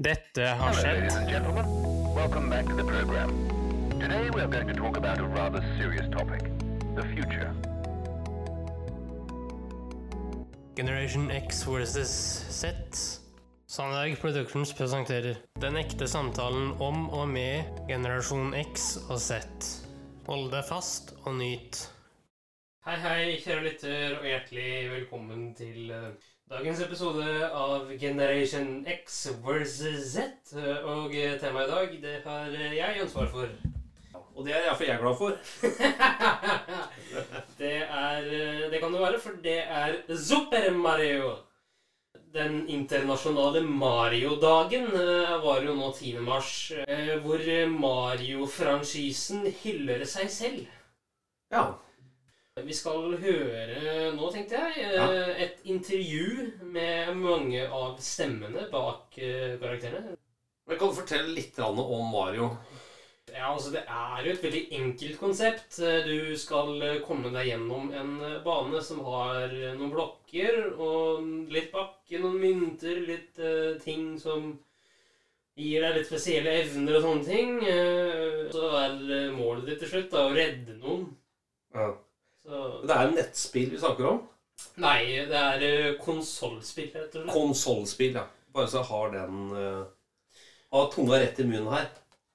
Dette har skjedd. Generation X versus Z. Sandberg Productions presenterer Den ekte samtalen om og med generasjon X og Z. Hold deg fast og nyt. Hei, hei, kjære lytter, og hjertelig velkommen til eh, dagens episode av Generation X versus Z. Eh, Og eh, temaet i dag, det har eh, jeg ansvar for. Og det er iallfall jeg glad for. det er Det kan det være, for det er Super Mario. Den internasjonale Mario-dagen var jo nå 10. mars, hvor Mario-franchisen hyller seg selv. Ja. Vi skal høre nå, tenkte jeg, eh, et intervju med mange av stemmene bak eh, karakterene. Men kan du fortelle litt om Mario? Ja, altså Det er jo et veldig enkelt konsept. Du skal eh, komme deg gjennom en eh, bane som har eh, noen blokker og litt bakke, noen mynter, litt eh, ting som gir deg litt spesielle evner og sånne ting. Eh, så er eh, målet ditt til slutt da, å redde noen. Ja. Så, Det er nettspill vi snakker om. nei, det er uh, konsollspill, rett og slett. Konsollspill, ja. Bare så jeg har den uh, Har tunga rett i munnen her.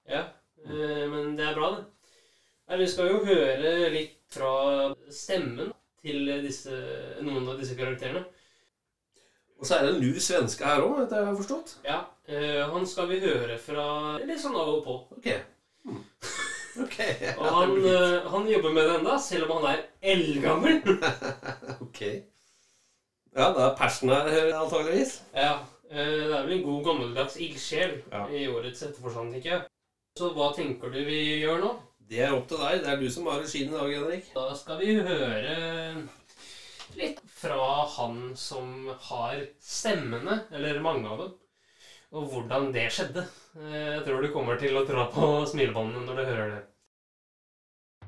Ja, eh, men det er bra, det. Nei, vi skal jo høre litt fra stemmen til disse, noen av disse karakterene. Og så er det en lur svenske her òg, etter jeg har forstått. Ja, Uh, han skal vi høre fra litt sånn av og på. Ok. Hmm. Ok. Og han, uh, han jobber med det enda, selv om han er eldgammel. ok. Ja, det er passion her, antageligvis. Ja, Uh, det er vel en god gammeldags ildsjel Ja. i årets jeg. Så hva tenker du vi gjør nå? Det er opp til deg. Det er du som har regien i dag, Henrik. Da skal vi høre litt fra han som har stemmene, eller mange av dem, og hvordan det skjedde. Eh, Jeg tror du kommer til å dra på når du hører det.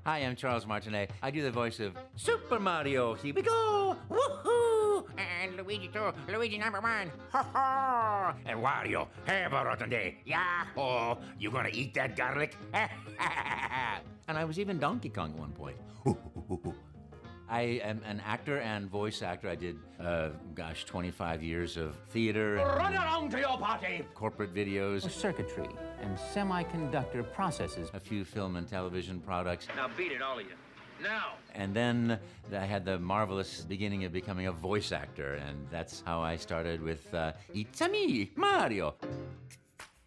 Hi, I'm Charles Martinet. I do the voice of Super Mario. Here we go! Woohoo! And Luigi too. Luigi number one. Ha ha! And Wario, have a rotten day. Yahoo! You gonna eat that garlic? and I was even Donkey Kong at one point. I am an actor and voice actor. I did, uh, gosh, 25 years of theater and Run along to your party! corporate videos, circuitry and semiconductor processes. a few film and television products. Now beat it, all of you. Now! And then I had the marvelous beginning of becoming a voice actor, and that's how I started with uh, It's a me, Mario.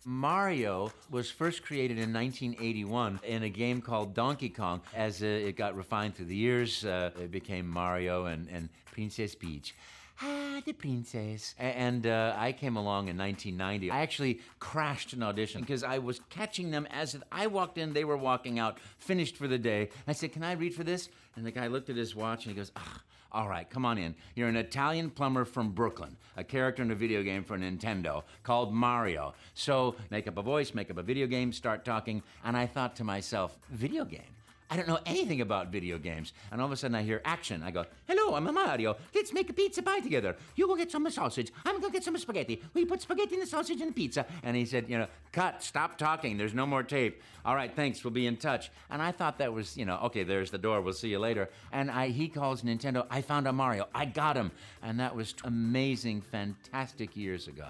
Mario was first created in 1981 in a game called Donkey Kong. As uh, it got refined through the years, uh, it became Mario and, and Princess Peach. Ah, the princess. And uh, I came along in 1990. I actually crashed an audition because I was catching them as I walked in, they were walking out, finished for the day. I said, Can I read for this? And the guy looked at his watch and he goes, Ah, all right, come on in. You're an Italian plumber from Brooklyn, a character in a video game for Nintendo called Mario. So make up a voice, make up a video game, start talking. And I thought to myself, video game? I don't know anything about video games. And all of a sudden I hear action. I go, hello, I'm a Mario. Let's make a pizza pie together. You go get some sausage. I'm gonna get some spaghetti. We put spaghetti in the sausage and the pizza. And he said, you know, cut, stop talking. There's no more tape. All right, thanks. We'll be in touch. And I thought that was, you know, okay, there's the door. We'll see you later. And I, he calls Nintendo. I found a Mario. I got him. And that was amazing, fantastic years ago.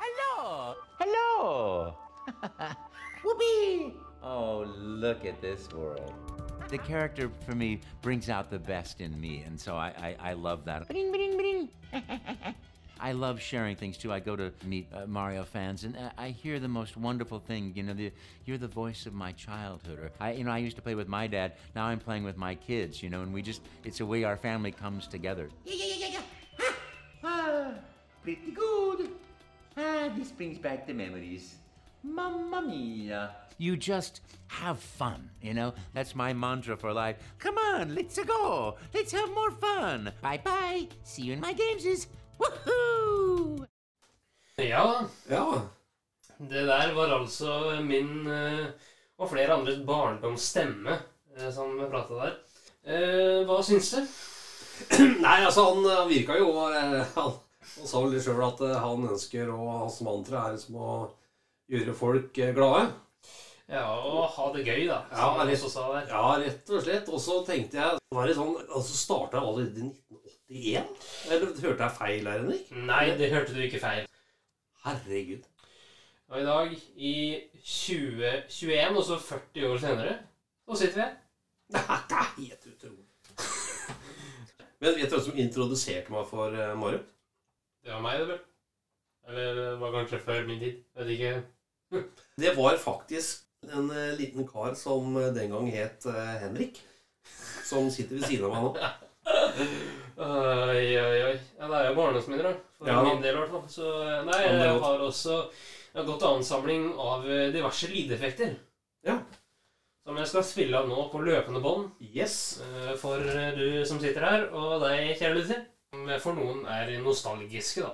Hello. Hello. Whoopee! Oh, look at this world. The character for me brings out the best in me, and so I, I, I love that. I love sharing things too. I go to meet uh, Mario fans, and uh, I hear the most wonderful thing. You know, the, you're the voice of my childhood. Or I, you know, I used to play with my dad. Now I'm playing with my kids. You know, and we just—it's a way our family comes together. Yeah, yeah, yeah, yeah, yeah. Ah, pretty good. Ah, this brings back the memories. Mamma mia. You just have fun, you know? That's my mantra for life. Come on, let's go. Let's have more fun. Bye bye. See you in my games. Woohoo! Ja, Ja. det der var altså min eh, og flere andres barndomsstemme eh, som prata der. Eh, hva syns du? Nei, altså, han, han virka jo Han Han sa vel sjøl at han ønsker, og hans mantra er som å gjøre folk eh, glade. Ja, og ha det gøy, da. Ja, der. Ja, rett og slett. Og så tenkte jeg Var det sånn Altså starta allerede i 1981? Eller hørte jeg feil her, Henrik? Nei, det hørte du ikke feil. Herregud. Og i dag, i 2021, og så 40 år senere, så sitter vi her. Det er helt utrolig. Men vet du hvem som introduserte meg for eh, Mario? Det var meg, det vel. Eller det var kanskje før min tid. Vet ikke. Det var faktisk en eh, liten kar som eh, den gang het eh, Henrik. Som sitter ved siden av meg nå. Oi, oi, oi. Ja, det er jo barndomsminner, da. For Ja. min del, i hvert fall. Så nei, jeg har også jeg har gått til ansamling av diverse lydeffekter. Ja. Som jeg skal spille av nå på løpende bånd. Yes. For du som sitter her, og deg, kjære lytter. For noen er nostalgiske, da.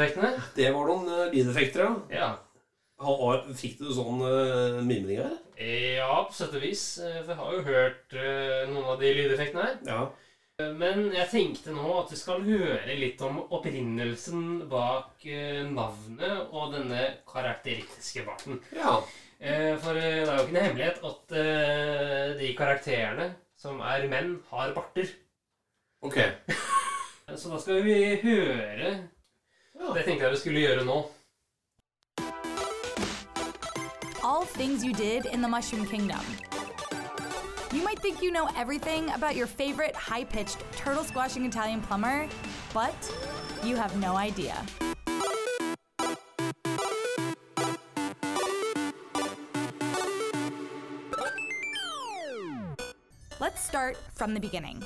Lydeffektene. Det var noen eh, lydeffekter, ja. Ja. Fikk du sånn uh, mimring her? Ja, på sett og vis. eh, For jeg har jo hørt uh, noen av de lydeffektene her. Ja. Men jeg tenkte nå at vi skal høre litt om opprinnelsen bak navnet og denne karakteristiske barten. ja. For det er jo ikke noe hemmelighet at de karakterene som er menn, har barter. Ok. Så da skal vi høre Ja. Det tenkte jeg vi skulle gjøre nå. all things you did in the Mushroom Kingdom. You might think you know everything about your favorite high pitched turtle squashing Italian plumber, but you have no idea. Let's start from the beginning.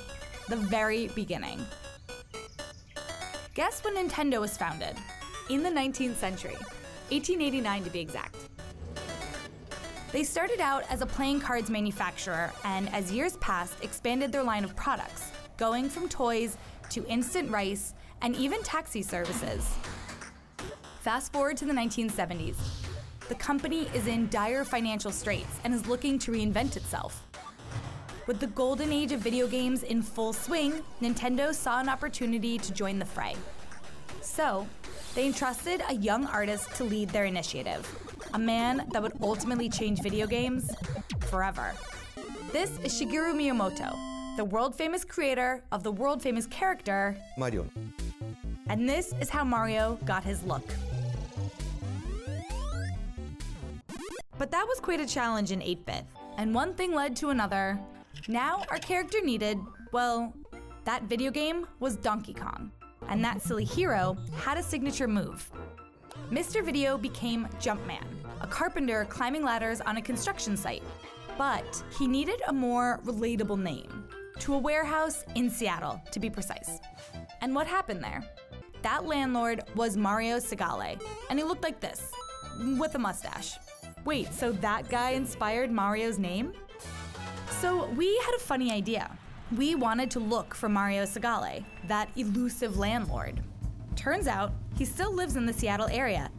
The very beginning. Guess when Nintendo was founded? In the 19th century. 1889 to be exact. They started out as a playing cards manufacturer and, as years passed, expanded their line of products, going from toys to instant rice and even taxi services. Fast forward to the 1970s. The company is in dire financial straits and is looking to reinvent itself. With the golden age of video games in full swing, Nintendo saw an opportunity to join the fray. So, they entrusted a young artist to lead their initiative, a man that would ultimately change video games forever. This is Shigeru Miyamoto, the world famous creator of the world famous character, Mario. and this is how Mario got his look. But that was quite a challenge in 8 bit, and one thing led to another. Now our character needed, well, that video game was Donkey Kong, and that silly hero had a signature move. Mr. Video became Jumpman, a carpenter climbing ladders on a construction site. But he needed a more relatable name to a warehouse in Seattle, to be precise. And what happened there? That landlord was Mario Segale, and he looked like this, with a mustache. Wait, so that guy inspired Mario's name? So we had a funny idea. We wanted to look for Mario Segale, that elusive landlord. Turns out he still lives in the Seattle area,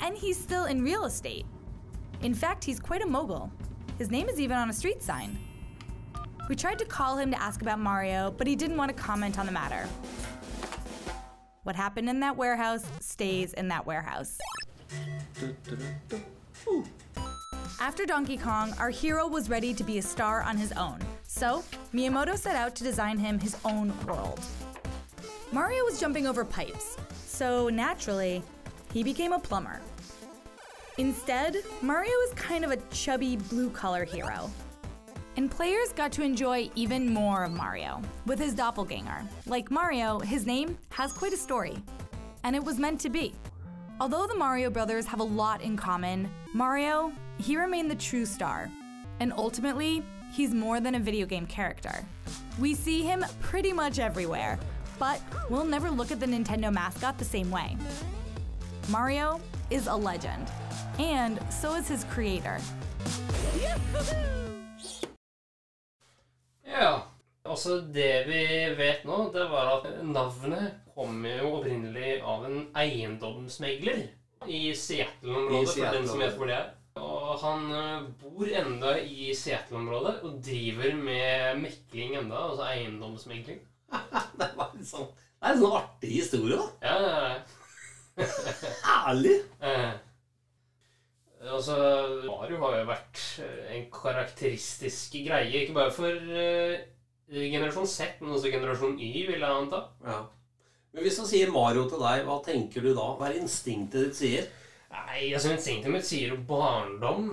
and he's still in real estate. In fact, he's quite a mogul. His name is even on a street sign. We tried to call him to ask about Mario, but he didn't want to comment on the matter. What happened in that warehouse stays in that warehouse. After Donkey Kong, our hero was ready to be a star on his own, so Miyamoto set out to design him his own world. Mario was jumping over pipes, so naturally, he became a plumber. Instead, Mario is kind of a chubby blue collar hero. And players got to enjoy even more of Mario with his doppelganger. Like Mario, his name has quite a story, and it was meant to be. Although the Mario brothers have a lot in common, Mario, he remained the true star. And ultimately, he's more than a video game character. We see him pretty much everywhere, but we'll never look at the Nintendo mascot the same way. Mario is a legend, and so is his creator. altså Det vi vet nå, det var at navnet kommer jo opprinnelig av en eiendomsmegler i Seattle-området, I for den som Seattle-området. vet hvor det er. Og han eh, bor enda i Seattle-området og driver med mekling enda, altså eiendomsmekling. Det var litt sånn Det er en sånn artig historie, da. Ja, Ærlig. Eh, altså, Mario har jo vært eh, en karakteristisk greie, ikke bare for uh, generasjon Z, men også generasjon Y, vil jeg anta. Ja. Men hvis han sier Mario til deg, hva tenker du da? Hva er instinktet ditt sier? Nei, altså instinktet sier jo barndom,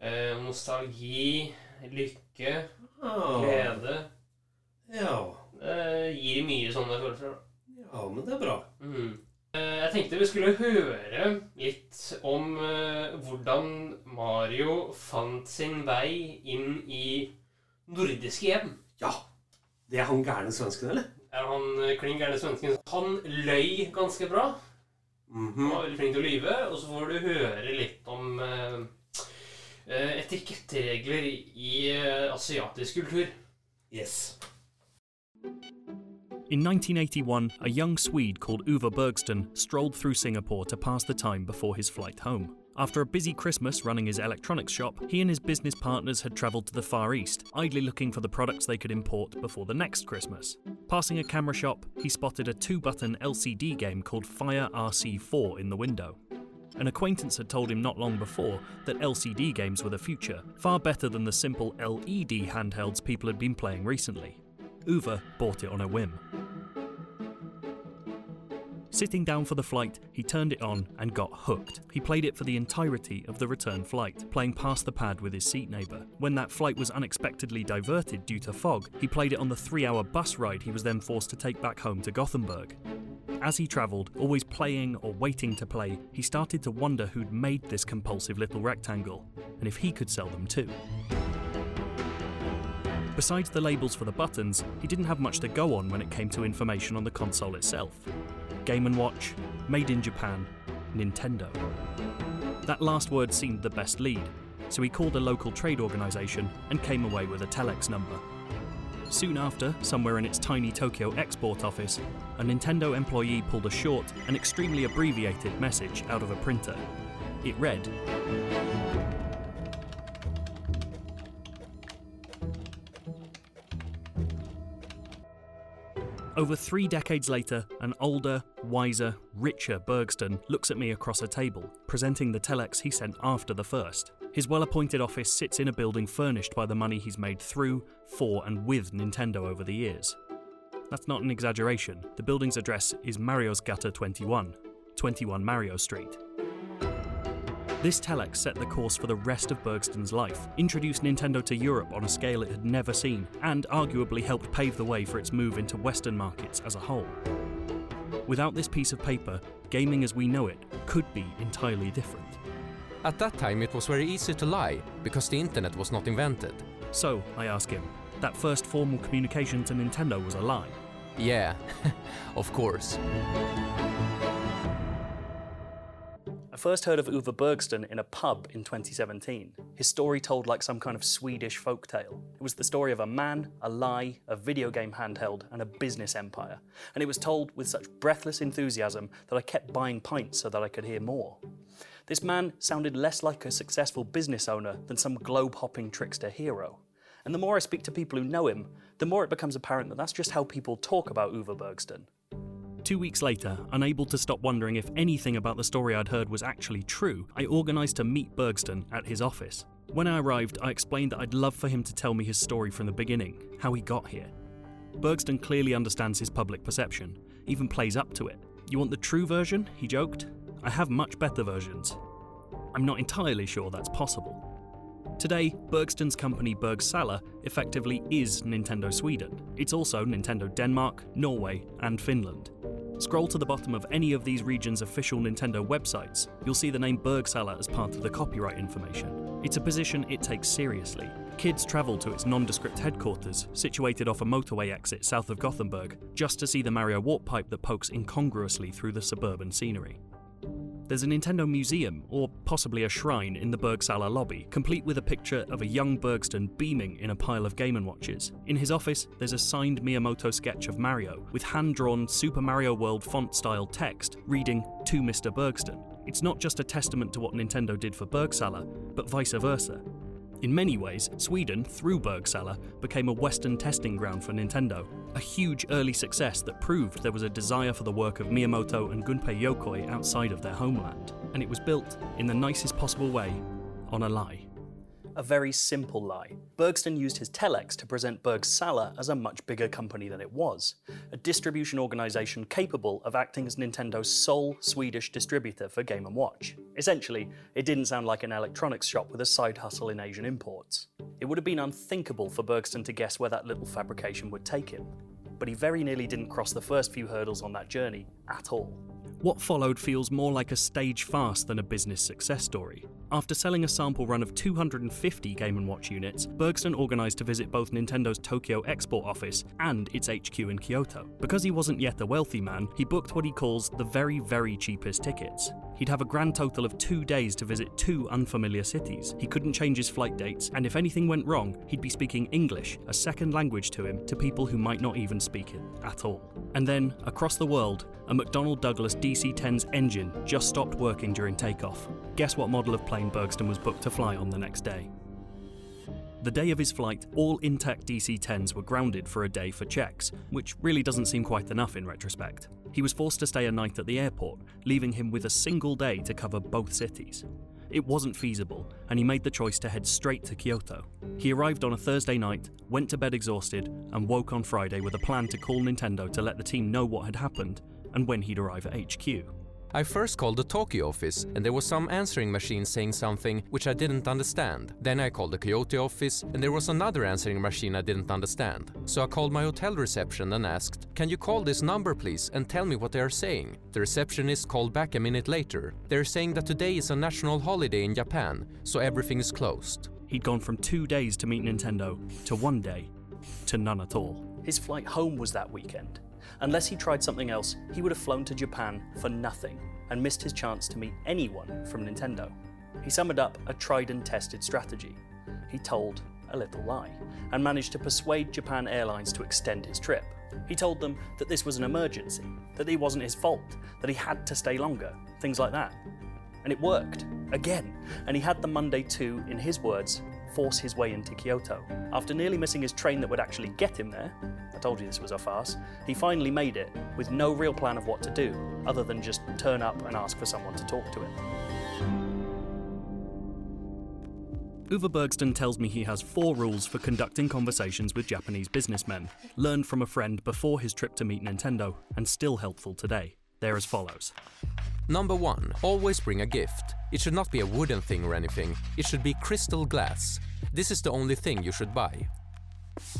eh, nostalgi, lykke, oh. glede. ja. Eh, gir mye sånne følelser. da. ja, men det er bra. Mm. Eh, Jeg tenkte vi skulle høre litt om eh, hvordan Mario fant sin vei inn i nordiske hjem. Ja. Det er han gærne svensken, eller? Er han eh, klin gærne svensken? Han løy ganske bra. Han var veldig flink til å lyve. Og så får du høre litt om eh, eh, etiketteregler i eh, asiatisk kultur. Yes. In 1981, a young Swede called Uwe Bergsten strolled through Singapore to pass the time before his flight home. After a busy Christmas running his electronics shop, he and his business partners had travelled to the Far East, idly looking for the products they could import before the next Christmas. Passing a camera shop, he spotted a two button LCD game called Fire RC4 in the window. An acquaintance had told him not long before that LCD games were the future, far better than the simple LED handhelds people had been playing recently. Uwe bought it on a whim. Sitting down for the flight, he turned it on and got hooked. He played it for the entirety of the return flight, playing past the pad with his seat neighbour. When that flight was unexpectedly diverted due to fog, he played it on the three hour bus ride he was then forced to take back home to Gothenburg. As he travelled, always playing or waiting to play, he started to wonder who'd made this compulsive little rectangle, and if he could sell them too. Besides the labels for the buttons, he didn't have much to go on when it came to information on the console itself. Game & Watch, Made in Japan, Nintendo. That last word seemed the best lead, so he called a local trade organisation and came away with a telex number. Soon after, somewhere in its tiny Tokyo export office, a Nintendo employee pulled a short and extremely abbreviated message out of a printer. It read Over three decades later, an older, wiser, richer Bergsten looks at me across a table, presenting the telex he sent after the first. His well appointed office sits in a building furnished by the money he's made through, for, and with Nintendo over the years. That's not an exaggeration. The building's address is Marios Gata 21, 21 Mario Street. This telex set the course for the rest of Bergsten's life, introduced Nintendo to Europe on a scale it had never seen, and arguably helped pave the way for its move into Western markets as a whole. Without this piece of paper, gaming as we know it could be entirely different. At that time, it was very easy to lie because the internet was not invented. So, I ask him, that first formal communication to Nintendo was a lie. Yeah, of course. First heard of Uwe Bergsten in a pub in 2017. His story told like some kind of Swedish folktale. It was the story of a man, a lie, a video game handheld, and a business empire. And it was told with such breathless enthusiasm that I kept buying pints so that I could hear more. This man sounded less like a successful business owner than some globe hopping trickster hero. And the more I speak to people who know him, the more it becomes apparent that that's just how people talk about Uwe Bergsten. Two weeks later, unable to stop wondering if anything about the story I'd heard was actually true, I organised to meet Bergsten at his office. When I arrived, I explained that I'd love for him to tell me his story from the beginning, how he got here. Bergsten clearly understands his public perception, even plays up to it. You want the true version? He joked. I have much better versions. I'm not entirely sure that's possible. Today, Bergsten's company Bergsala effectively is Nintendo Sweden. It's also Nintendo Denmark, Norway, and Finland. Scroll to the bottom of any of these regions' official Nintendo websites, you'll see the name Bergsala as part of the copyright information. It's a position it takes seriously. Kids travel to its nondescript headquarters, situated off a motorway exit south of Gothenburg, just to see the Mario warp pipe that pokes incongruously through the suburban scenery. There's a Nintendo museum, or possibly a shrine, in the Bergsala lobby, complete with a picture of a young Bergsten beaming in a pile of Game & Watches. In his office, there's a signed Miyamoto sketch of Mario, with hand-drawn Super Mario World font-style text reading, To Mr. Bergsten. It's not just a testament to what Nintendo did for Bergsala, but vice versa. In many ways, Sweden, through Bergsala, became a Western testing ground for Nintendo, a huge early success that proved there was a desire for the work of Miyamoto and Gunpei Yokoi outside of their homeland. And it was built, in the nicest possible way, on a lie. A very simple lie. Bergsten used his telex to present Bergsala as a much bigger company than it was, a distribution organisation capable of acting as Nintendo's sole Swedish distributor for Game & Watch. Essentially, it didn't sound like an electronics shop with a side hustle in Asian imports. It would have been unthinkable for Bergsten to guess where that little fabrication would take him, but he very nearly didn't cross the first few hurdles on that journey at all. What followed feels more like a stage farce than a business success story. After selling a sample run of 250 Game & Watch units, Bergsten organised to visit both Nintendo's Tokyo export office and its HQ in Kyoto. Because he wasn't yet a wealthy man, he booked what he calls the very, very cheapest tickets. He'd have a grand total of two days to visit two unfamiliar cities. He couldn't change his flight dates, and if anything went wrong, he'd be speaking English, a second language to him, to people who might not even speak it at all. And then, across the world, a McDonnell Douglas DC 10's engine just stopped working during takeoff. Guess what model of plane Bergsten was booked to fly on the next day? The day of his flight, all intact DC 10s were grounded for a day for checks, which really doesn't seem quite enough in retrospect. He was forced to stay a night at the airport, leaving him with a single day to cover both cities. It wasn't feasible, and he made the choice to head straight to Kyoto. He arrived on a Thursday night, went to bed exhausted, and woke on Friday with a plan to call Nintendo to let the team know what had happened and when he'd arrive at HQ. I first called the Tokyo office and there was some answering machine saying something which I didn't understand. Then I called the Kyoto office and there was another answering machine I didn't understand. So I called my hotel reception and asked, Can you call this number please and tell me what they are saying? The receptionist called back a minute later. They're saying that today is a national holiday in Japan, so everything is closed. He'd gone from two days to meet Nintendo to one day to none at all. His flight home was that weekend. Unless he tried something else, he would have flown to Japan for nothing and missed his chance to meet anyone from Nintendo. He summoned up a tried and tested strategy. He told a little lie and managed to persuade Japan Airlines to extend his trip. He told them that this was an emergency, that it wasn't his fault, that he had to stay longer, things like that. And it worked, again, and he had the Monday to, in his words, force his way into Kyoto. After nearly missing his train that would actually get him there, I told you this was a farce, he finally made it with no real plan of what to do, other than just turn up and ask for someone to talk to him. Uwe Bergsten tells me he has four rules for conducting conversations with Japanese businessmen, learned from a friend before his trip to meet Nintendo, and still helpful today. They're as follows. Number one, always bring a gift. It should not be a wooden thing or anything, it should be crystal glass. This is the only thing you should buy.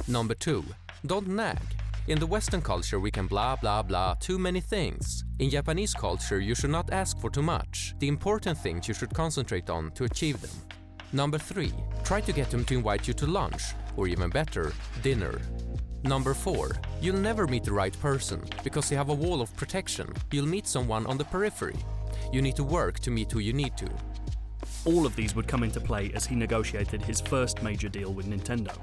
Number two, don't nag. In the Western culture, we can blah blah blah too many things. In Japanese culture, you should not ask for too much. The important things you should concentrate on to achieve them. Number three, try to get them to invite you to lunch, or even better, dinner. Number 4. You'll never meet the right person, because they have a wall of protection. You'll meet someone on the periphery. You need to work to meet who you need to. All of these would come into play as he negotiated his first major deal with Nintendo.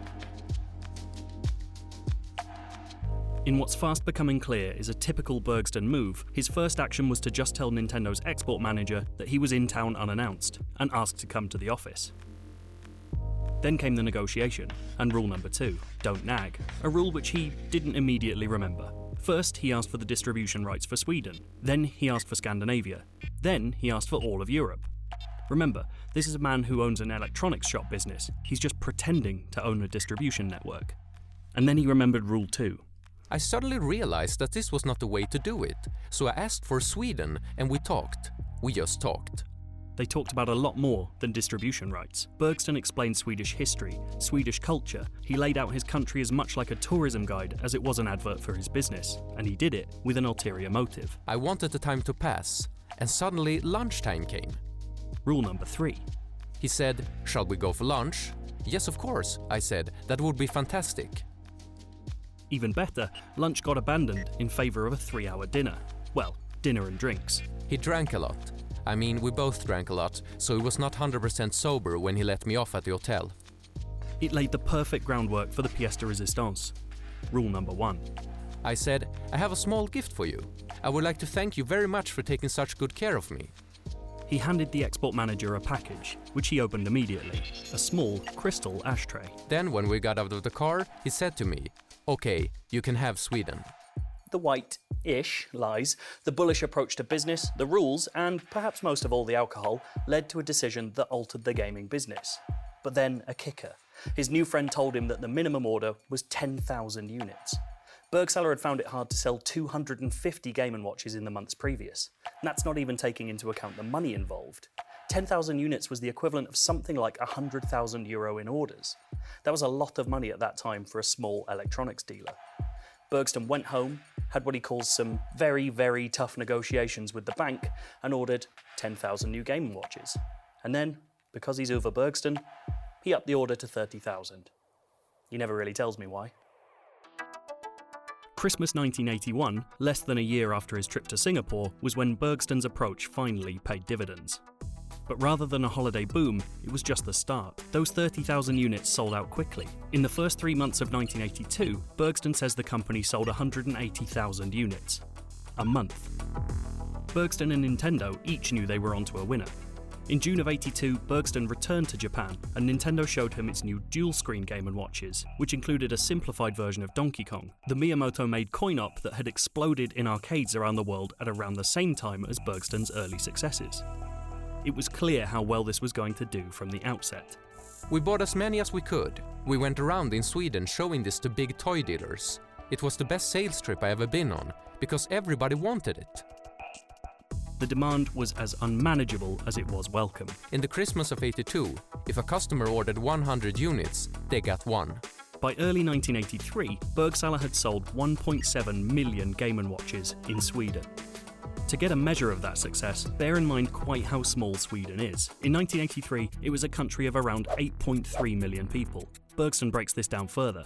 In what's fast becoming clear is a typical Bergsten move, his first action was to just tell Nintendo's export manager that he was in town unannounced and asked to come to the office. Then came the negotiation, and rule number two don't nag, a rule which he didn't immediately remember. First, he asked for the distribution rights for Sweden, then, he asked for Scandinavia, then, he asked for all of Europe. Remember, this is a man who owns an electronics shop business, he's just pretending to own a distribution network. And then he remembered rule two I suddenly realized that this was not the way to do it, so I asked for Sweden and we talked. We just talked. They talked about a lot more than distribution rights. Bergsten explained Swedish history, Swedish culture. He laid out his country as much like a tourism guide as it was an advert for his business, and he did it with an ulterior motive. I wanted the time to pass, and suddenly lunchtime came. Rule number three. He said, Shall we go for lunch? Yes, of course, I said. That would be fantastic. Even better, lunch got abandoned in favour of a three hour dinner. Well, dinner and drinks. He drank a lot. I mean, we both drank a lot, so he was not 100% sober when he let me off at the hotel. It laid the perfect groundwork for the pièce de résistance. Rule number one. I said, I have a small gift for you. I would like to thank you very much for taking such good care of me. He handed the export manager a package, which he opened immediately a small crystal ashtray. Then, when we got out of the car, he said to me, Okay, you can have Sweden. The white ish lies, the bullish approach to business, the rules, and perhaps most of all the alcohol led to a decision that altered the gaming business. But then a kicker. His new friend told him that the minimum order was 10,000 units. Bergsala had found it hard to sell 250 Game & Watches in the months previous. That's not even taking into account the money involved. 10,000 units was the equivalent of something like 100,000 euro in orders. That was a lot of money at that time for a small electronics dealer. Bergsten went home, had what he calls some very, very tough negotiations with the bank, and ordered 10,000 new Game Watches. And then, because he's Uwe Bergsten, he upped the order to 30,000. He never really tells me why. Christmas 1981, less than a year after his trip to Singapore, was when Bergsten's approach finally paid dividends. But rather than a holiday boom, it was just the start. Those 30,000 units sold out quickly. In the first three months of 1982, Bergsten says the company sold 180,000 units. A month. Bergsten and Nintendo each knew they were onto a winner. In June of 82, Bergsten returned to Japan, and Nintendo showed him its new dual screen Game & Watches, which included a simplified version of Donkey Kong, the Miyamoto made coin op that had exploded in arcades around the world at around the same time as Bergsten's early successes. It was clear how well this was going to do from the outset. We bought as many as we could. We went around in Sweden showing this to big toy dealers. It was the best sales trip I ever been on, because everybody wanted it. The demand was as unmanageable as it was welcome. In the Christmas of 82, if a customer ordered 100 units, they got one. By early 1983, Bergsala had sold 1.7 million Game & Watches in Sweden. To get a measure of that success, bear in mind quite how small Sweden is. In 1983, it was a country of around 8.3 million people. Bergsten breaks this down further.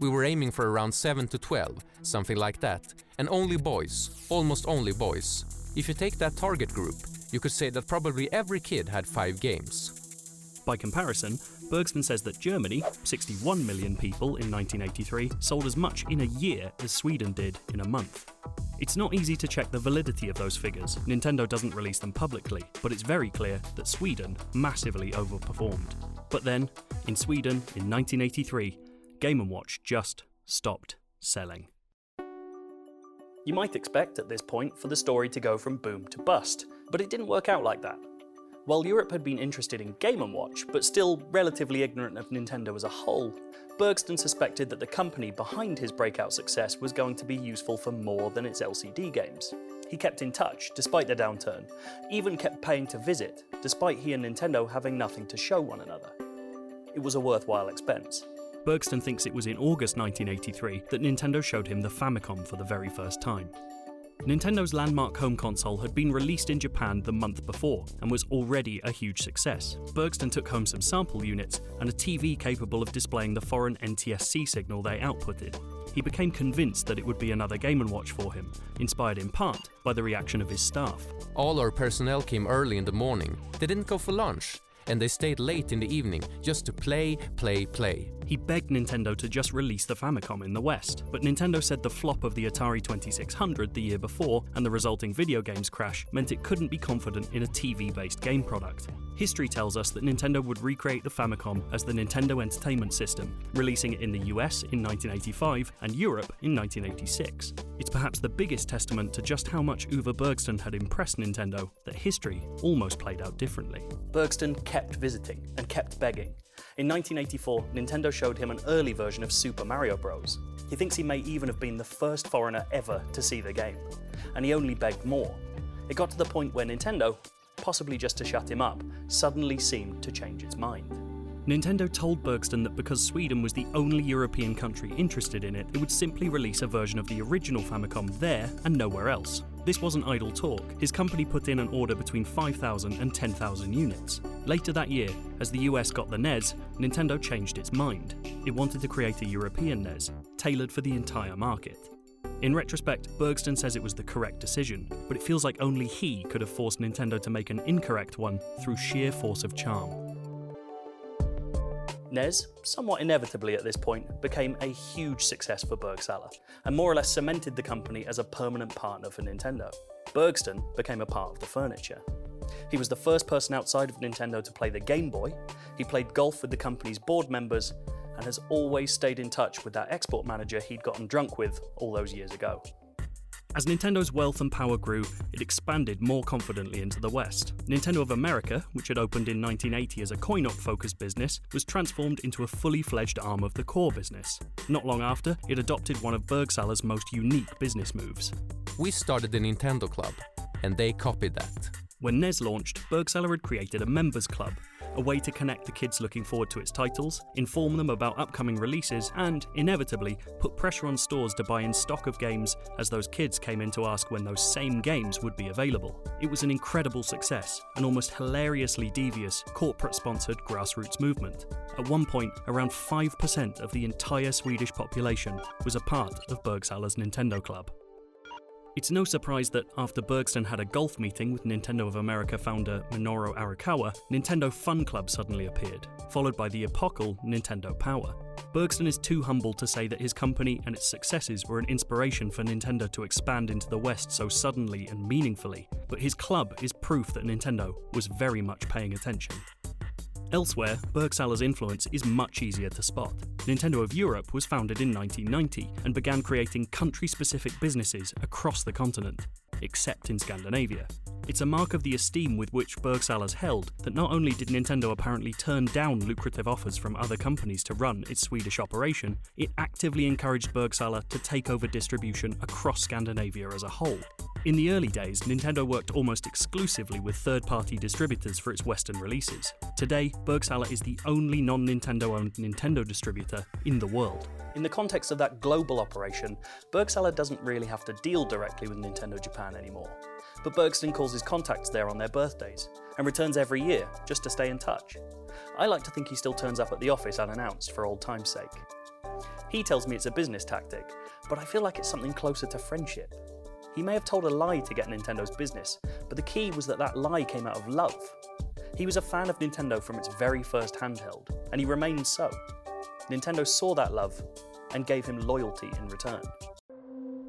We were aiming for around 7 to 12, something like that, and only boys, almost only boys. If you take that target group, you could say that probably every kid had five games. By comparison, Bergsten says that Germany, 61 million people in 1983, sold as much in a year as Sweden did in a month. It's not easy to check the validity of those figures. Nintendo doesn't release them publicly, but it's very clear that Sweden massively overperformed. But then, in Sweden in 1983, Game & Watch just stopped selling. You might expect at this point for the story to go from boom to bust, but it didn't work out like that. While Europe had been interested in Game & Watch, but still relatively ignorant of Nintendo as a whole, Bergsten suspected that the company behind his breakout success was going to be useful for more than its LCD games. He kept in touch, despite the downturn, even kept paying to visit, despite he and Nintendo having nothing to show one another. It was a worthwhile expense. Bergsten thinks it was in August 1983 that Nintendo showed him the Famicom for the very first time. Nintendo's landmark home console had been released in Japan the month before and was already a huge success. Bergsten took home some sample units and a TV capable of displaying the foreign NTSC signal they outputted. He became convinced that it would be another Game & Watch for him, inspired in part by the reaction of his staff. All our personnel came early in the morning. They didn't go for lunch, and they stayed late in the evening just to play, play, play. He begged Nintendo to just release the Famicom in the West, but Nintendo said the flop of the Atari 2600 the year before and the resulting video games crash meant it couldn't be confident in a TV based game product. History tells us that Nintendo would recreate the Famicom as the Nintendo Entertainment System, releasing it in the US in 1985 and Europe in 1986. It's perhaps the biggest testament to just how much Uwe Bergsten had impressed Nintendo that history almost played out differently. Bergsten kept visiting and kept begging. In 1984, Nintendo showed him an early version of Super Mario Bros. He thinks he may even have been the first foreigner ever to see the game, and he only begged more. It got to the point where Nintendo, possibly just to shut him up, suddenly seemed to change its mind. Nintendo told Bergsten that because Sweden was the only European country interested in it, it would simply release a version of the original Famicom there and nowhere else. This wasn't idle talk. His company put in an order between 5,000 and 10,000 units. Later that year, as the US got the NES, Nintendo changed its mind. It wanted to create a European NES, tailored for the entire market. In retrospect, Bergsten says it was the correct decision, but it feels like only he could have forced Nintendo to make an incorrect one through sheer force of charm. NES, somewhat inevitably at this point, became a huge success for Bergsala, and more or less cemented the company as a permanent partner for Nintendo. Bergsten became a part of the furniture. He was the first person outside of Nintendo to play the Game Boy, he played golf with the company's board members, and has always stayed in touch with that export manager he'd gotten drunk with all those years ago. As Nintendo's wealth and power grew, it expanded more confidently into the West. Nintendo of America, which had opened in 1980 as a coin op focused business, was transformed into a fully fledged arm of the core business. Not long after, it adopted one of Bergsala's most unique business moves. We started the Nintendo Club, and they copied that. When NES launched, Bergsala had created a members club, a way to connect the kids looking forward to its titles, inform them about upcoming releases, and, inevitably, put pressure on stores to buy in stock of games as those kids came in to ask when those same games would be available. It was an incredible success, an almost hilariously devious, corporate sponsored grassroots movement. At one point, around 5% of the entire Swedish population was a part of Bergsala's Nintendo Club. It's no surprise that after Bergsten had a golf meeting with Nintendo of America founder Minoru Arakawa, Nintendo Fun Club suddenly appeared, followed by the epochal Nintendo Power. Bergsten is too humble to say that his company and its successes were an inspiration for Nintendo to expand into the West so suddenly and meaningfully, but his club is proof that Nintendo was very much paying attention. Elsewhere, Bergsala's influence is much easier to spot. Nintendo of Europe was founded in 1990 and began creating country specific businesses across the continent, except in Scandinavia. It's a mark of the esteem with which Bergsala's held that not only did Nintendo apparently turn down lucrative offers from other companies to run its Swedish operation, it actively encouraged Bergsala to take over distribution across Scandinavia as a whole. In the early days, Nintendo worked almost exclusively with third party distributors for its Western releases. Today, Bergsala is the only non Nintendo owned Nintendo distributor in the world. In the context of that global operation, Bergsala doesn't really have to deal directly with Nintendo Japan anymore. But Bergsten calls his contacts there on their birthdays and returns every year just to stay in touch. I like to think he still turns up at the office unannounced for old time's sake. He tells me it's a business tactic, but I feel like it's something closer to friendship. He may have told a lie to get Nintendo's business, but the key was that that lie came out of love. He was a fan of Nintendo from its very first handheld, and he remained so. Nintendo saw that love and gave him loyalty in return.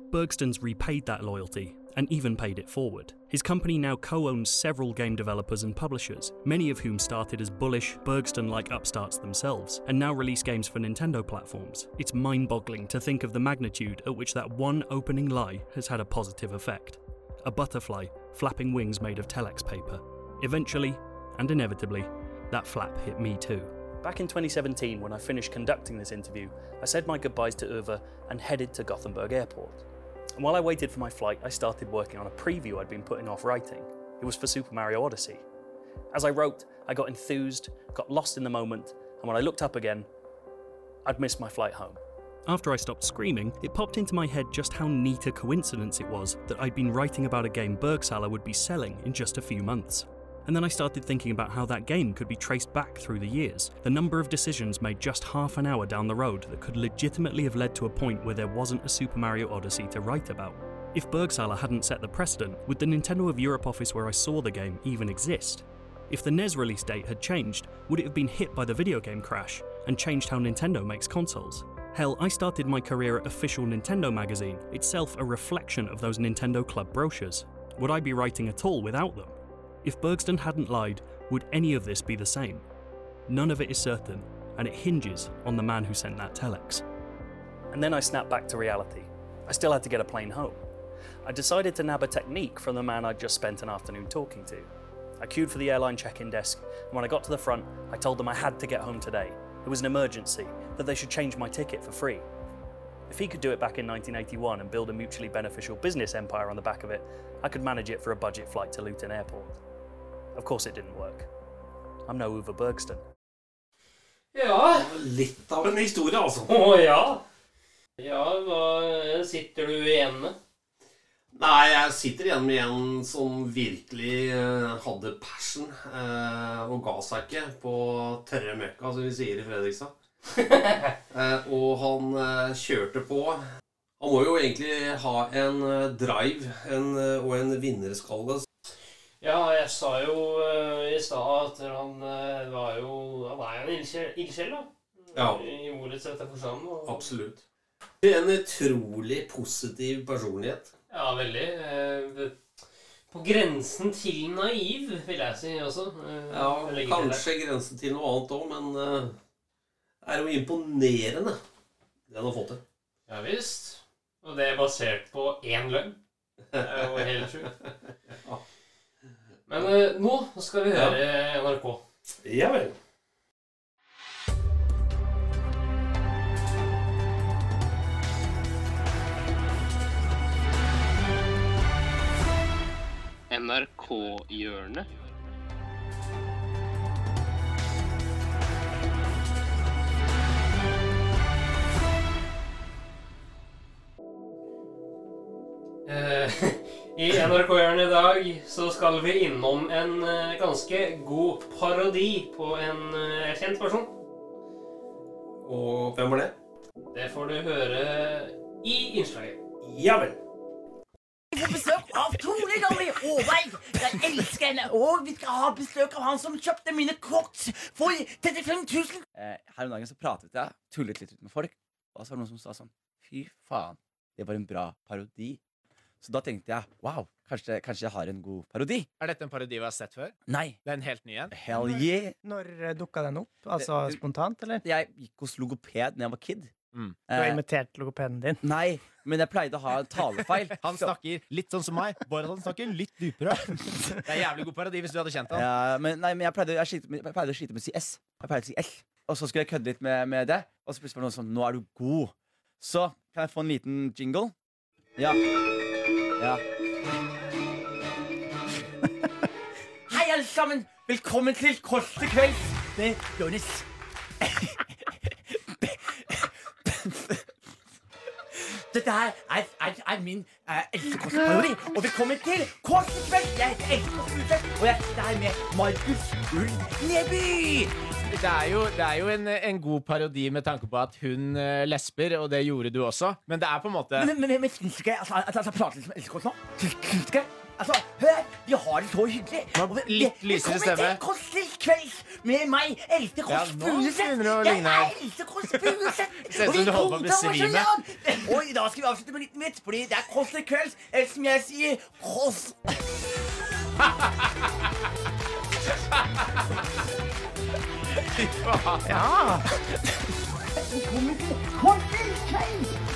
Bergsten's repaid that loyalty and even paid it forward. His company now co owns several game developers and publishers, many of whom started as bullish, Bergsten like upstarts themselves, and now release games for Nintendo platforms. It's mind boggling to think of the magnitude at which that one opening lie has had a positive effect. A butterfly flapping wings made of telex paper. Eventually, and inevitably, that flap hit me too. Back in 2017, when I finished conducting this interview, I said my goodbyes to Uwe and headed to Gothenburg Airport. And while I waited for my flight, I started working on a preview I'd been putting off writing. It was for Super Mario Odyssey. As I wrote, I got enthused, got lost in the moment, and when I looked up again, I'd missed my flight home. After I stopped screaming, it popped into my head just how neat a coincidence it was that I'd been writing about a game Bergsala would be selling in just a few months. And then I started thinking about how that game could be traced back through the years. The number of decisions made just half an hour down the road that could legitimately have led to a point where there wasn't a Super Mario Odyssey to write about. If Bergsala hadn't set the precedent, would the Nintendo of Europe office where I saw the game even exist? If the NES release date had changed, would it have been hit by the video game crash and changed how Nintendo makes consoles? Hell, I started my career at Official Nintendo magazine, itself a reflection of those Nintendo Club brochures. Would I be writing at all without them? If Bergsten hadn't lied, would any of this be the same? None of it is certain, and it hinges on the man who sent that telex. And then I snapped back to reality. I still had to get a plane home. I decided to nab a technique from the man I'd just spent an afternoon talking to. I queued for the airline check in desk, and when I got to the front, I told them I had to get home today. It was an emergency, that they should change my ticket for free. If he could do it back in 1981 and build a mutually beneficial business empire on the back of it, I could manage it for a budget flight to Luton Airport. Of course it didn't work. I'm no Uwe Bergsten. Ja. Litt av en historie, altså. Å ja. Ja, hva sitter du igjen med? Nei, jeg sitter igjen med en som virkelig eh, hadde passion eh, og ga seg ikke på tørre møkka, som vi sier i Fredrikstad. eh, og han eh, kjørte på Han må jo egentlig ha en eh, drive en, eh, og en vinnerskalle. Ja, jeg sa jo eh, i stad at han eh, var jo Han er jo en ildsjel, da. Ja. I ordets rette forstand. og- Absolutt. En utrolig positiv personlighet. Ja, veldig. eh, På grensen til naiv, vil jeg si også. Ja. Kanskje grensen til noe annet òg, men det er jo imponerende det han har fått til. Ja visst. Og det er basert på én løgn. Det er jo helt sjukt. Men eh, nå skal vi høre NRK. Ja vel. NRK-hjørnet. Eh, I NRK-hjørnet i dag så skal vi innom en eh, ganske god parodi på en eh, kjent person. Og hvem var det? Det får du høre i innslaget. Ja vel. Vi får besøk av Tore Dolly Aaberg. Jeg elsker henne. Og vi skal ha besøk av han som kjøpte mine kort for 35 000. Eh, her om dagen så pratet jeg, tullet litt ut med folk, og så var det noen som sa sånn Fy faen, det var en bra parodi. Så da tenkte jeg wow, kanskje, kanskje jeg har en god parodi. Er dette en parodi vi har sett før? Nei. Det er en helt ny en? Hell yeah. Når dukka den opp? Altså Det- spontant, eller? Jeg gikk hos logoped da jeg var kid. Mm. Du har invitert imitert logopeden din? Nei, men jeg pleide å ha en talefeil. Han snakker litt sånn som meg, bare at han snakker litt dypere. Det er jævlig god parodi hvis du hadde kjent han. Ja, men, nei, men jeg pleide, jeg, sliter jeg pleide å slite med å si S. Jeg pleide å si L. Og så skulle jeg kødde litt med, med det, og så plutselig var det noen sånn Nå er du god. Så kan jeg få en liten jingle? Ja. Ja. Hei, alle sammen. Velkommen til Kåss til kvelds med Jonis. Dette her er, er, er min uh, Else Kåss-parodi. Og velkommen til Kåss til kvelds. Jeg heter Else Kåss og jeg er her med Markus Ulv Neby. Det er jo, det er jo en, en god parodi med tanke på at hun eh, lesber, og det gjorde du også. Men det er på en måte Men, men, syns ikke altså, altså, prater som Else Kåss nå? Syns ikke? Altså, hør! Vi har det så hyggelig. Vi- litt lysere Velkommen til Kåss kvelds med meg, Else Kåss Furuseth. Jeg er. Else Kåss Furuseth. Ser ut som vi du holder på å oss besvime. Og i dag skal vi avslutte med litt mitt, fordi det er Kåss til kvelds. Eller som jeg sier, Kåss. Ja!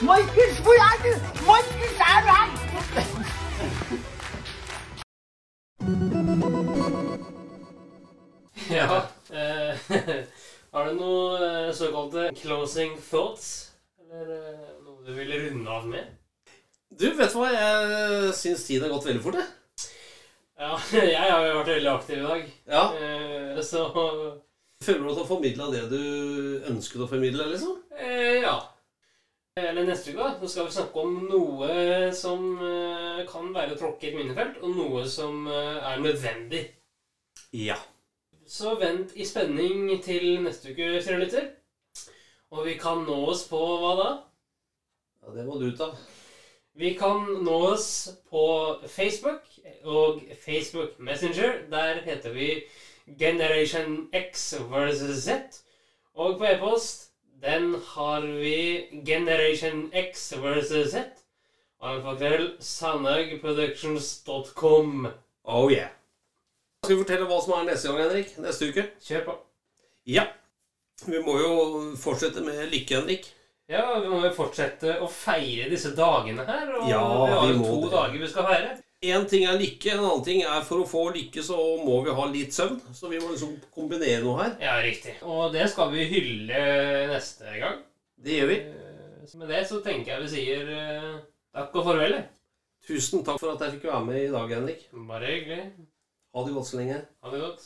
Markus, hvor er du? Markus, er du her? Ja. Eh, har du noen eh, såkalte closing thoughts? Eller eh, noe du vil runde av med? Du, vet du hva? Jeg syns tiden har gått veldig fort, jeg. Ja, jeg har jo vært veldig aktiv i dag. Ja. Eh, så Føler du at du har formidla det du ønsket å formidle, liksom? eh, ja. Eller neste uke så skal vi snakke om noe som eh, kan være å tråkke i et minnefelt, og noe som eh, er nødvendig. Ja. Så vent i spenning til neste uke, kjære lytter. Og vi kan nå oss på hva da? Ja, Det må du ta. Vi kan nå oss på Facebook og Facebook Messenger. Der heter vi Generation X versus Z. Og på e-post den har vi Generation X versus Z. Alfakrøll sandhaugproductions.com. Oh yeah. Skal vi fortelle hva som er neste gang, Henrik? Neste uke? Kjør på. Ja. Vi må jo fortsette med lykke, Henrik. Ja, vi må jo fortsette å feire disse dagene her. Og Ja, vi har jo to det. dager vi skal feire. Én ting er lykke, en annen ting er for å få lykke så må vi ha litt søvn. Så vi må liksom kombinere noe her. Ja, riktig. Og det skal vi hylle neste gang. Det gjør vi. Eh, Så med det så tenker jeg vi sier eh, takk og farvel. Tusen takk for at jeg fikk være med i dag, Henrik. Bare hyggelig. Ha det godt så lenge. Ha det godt.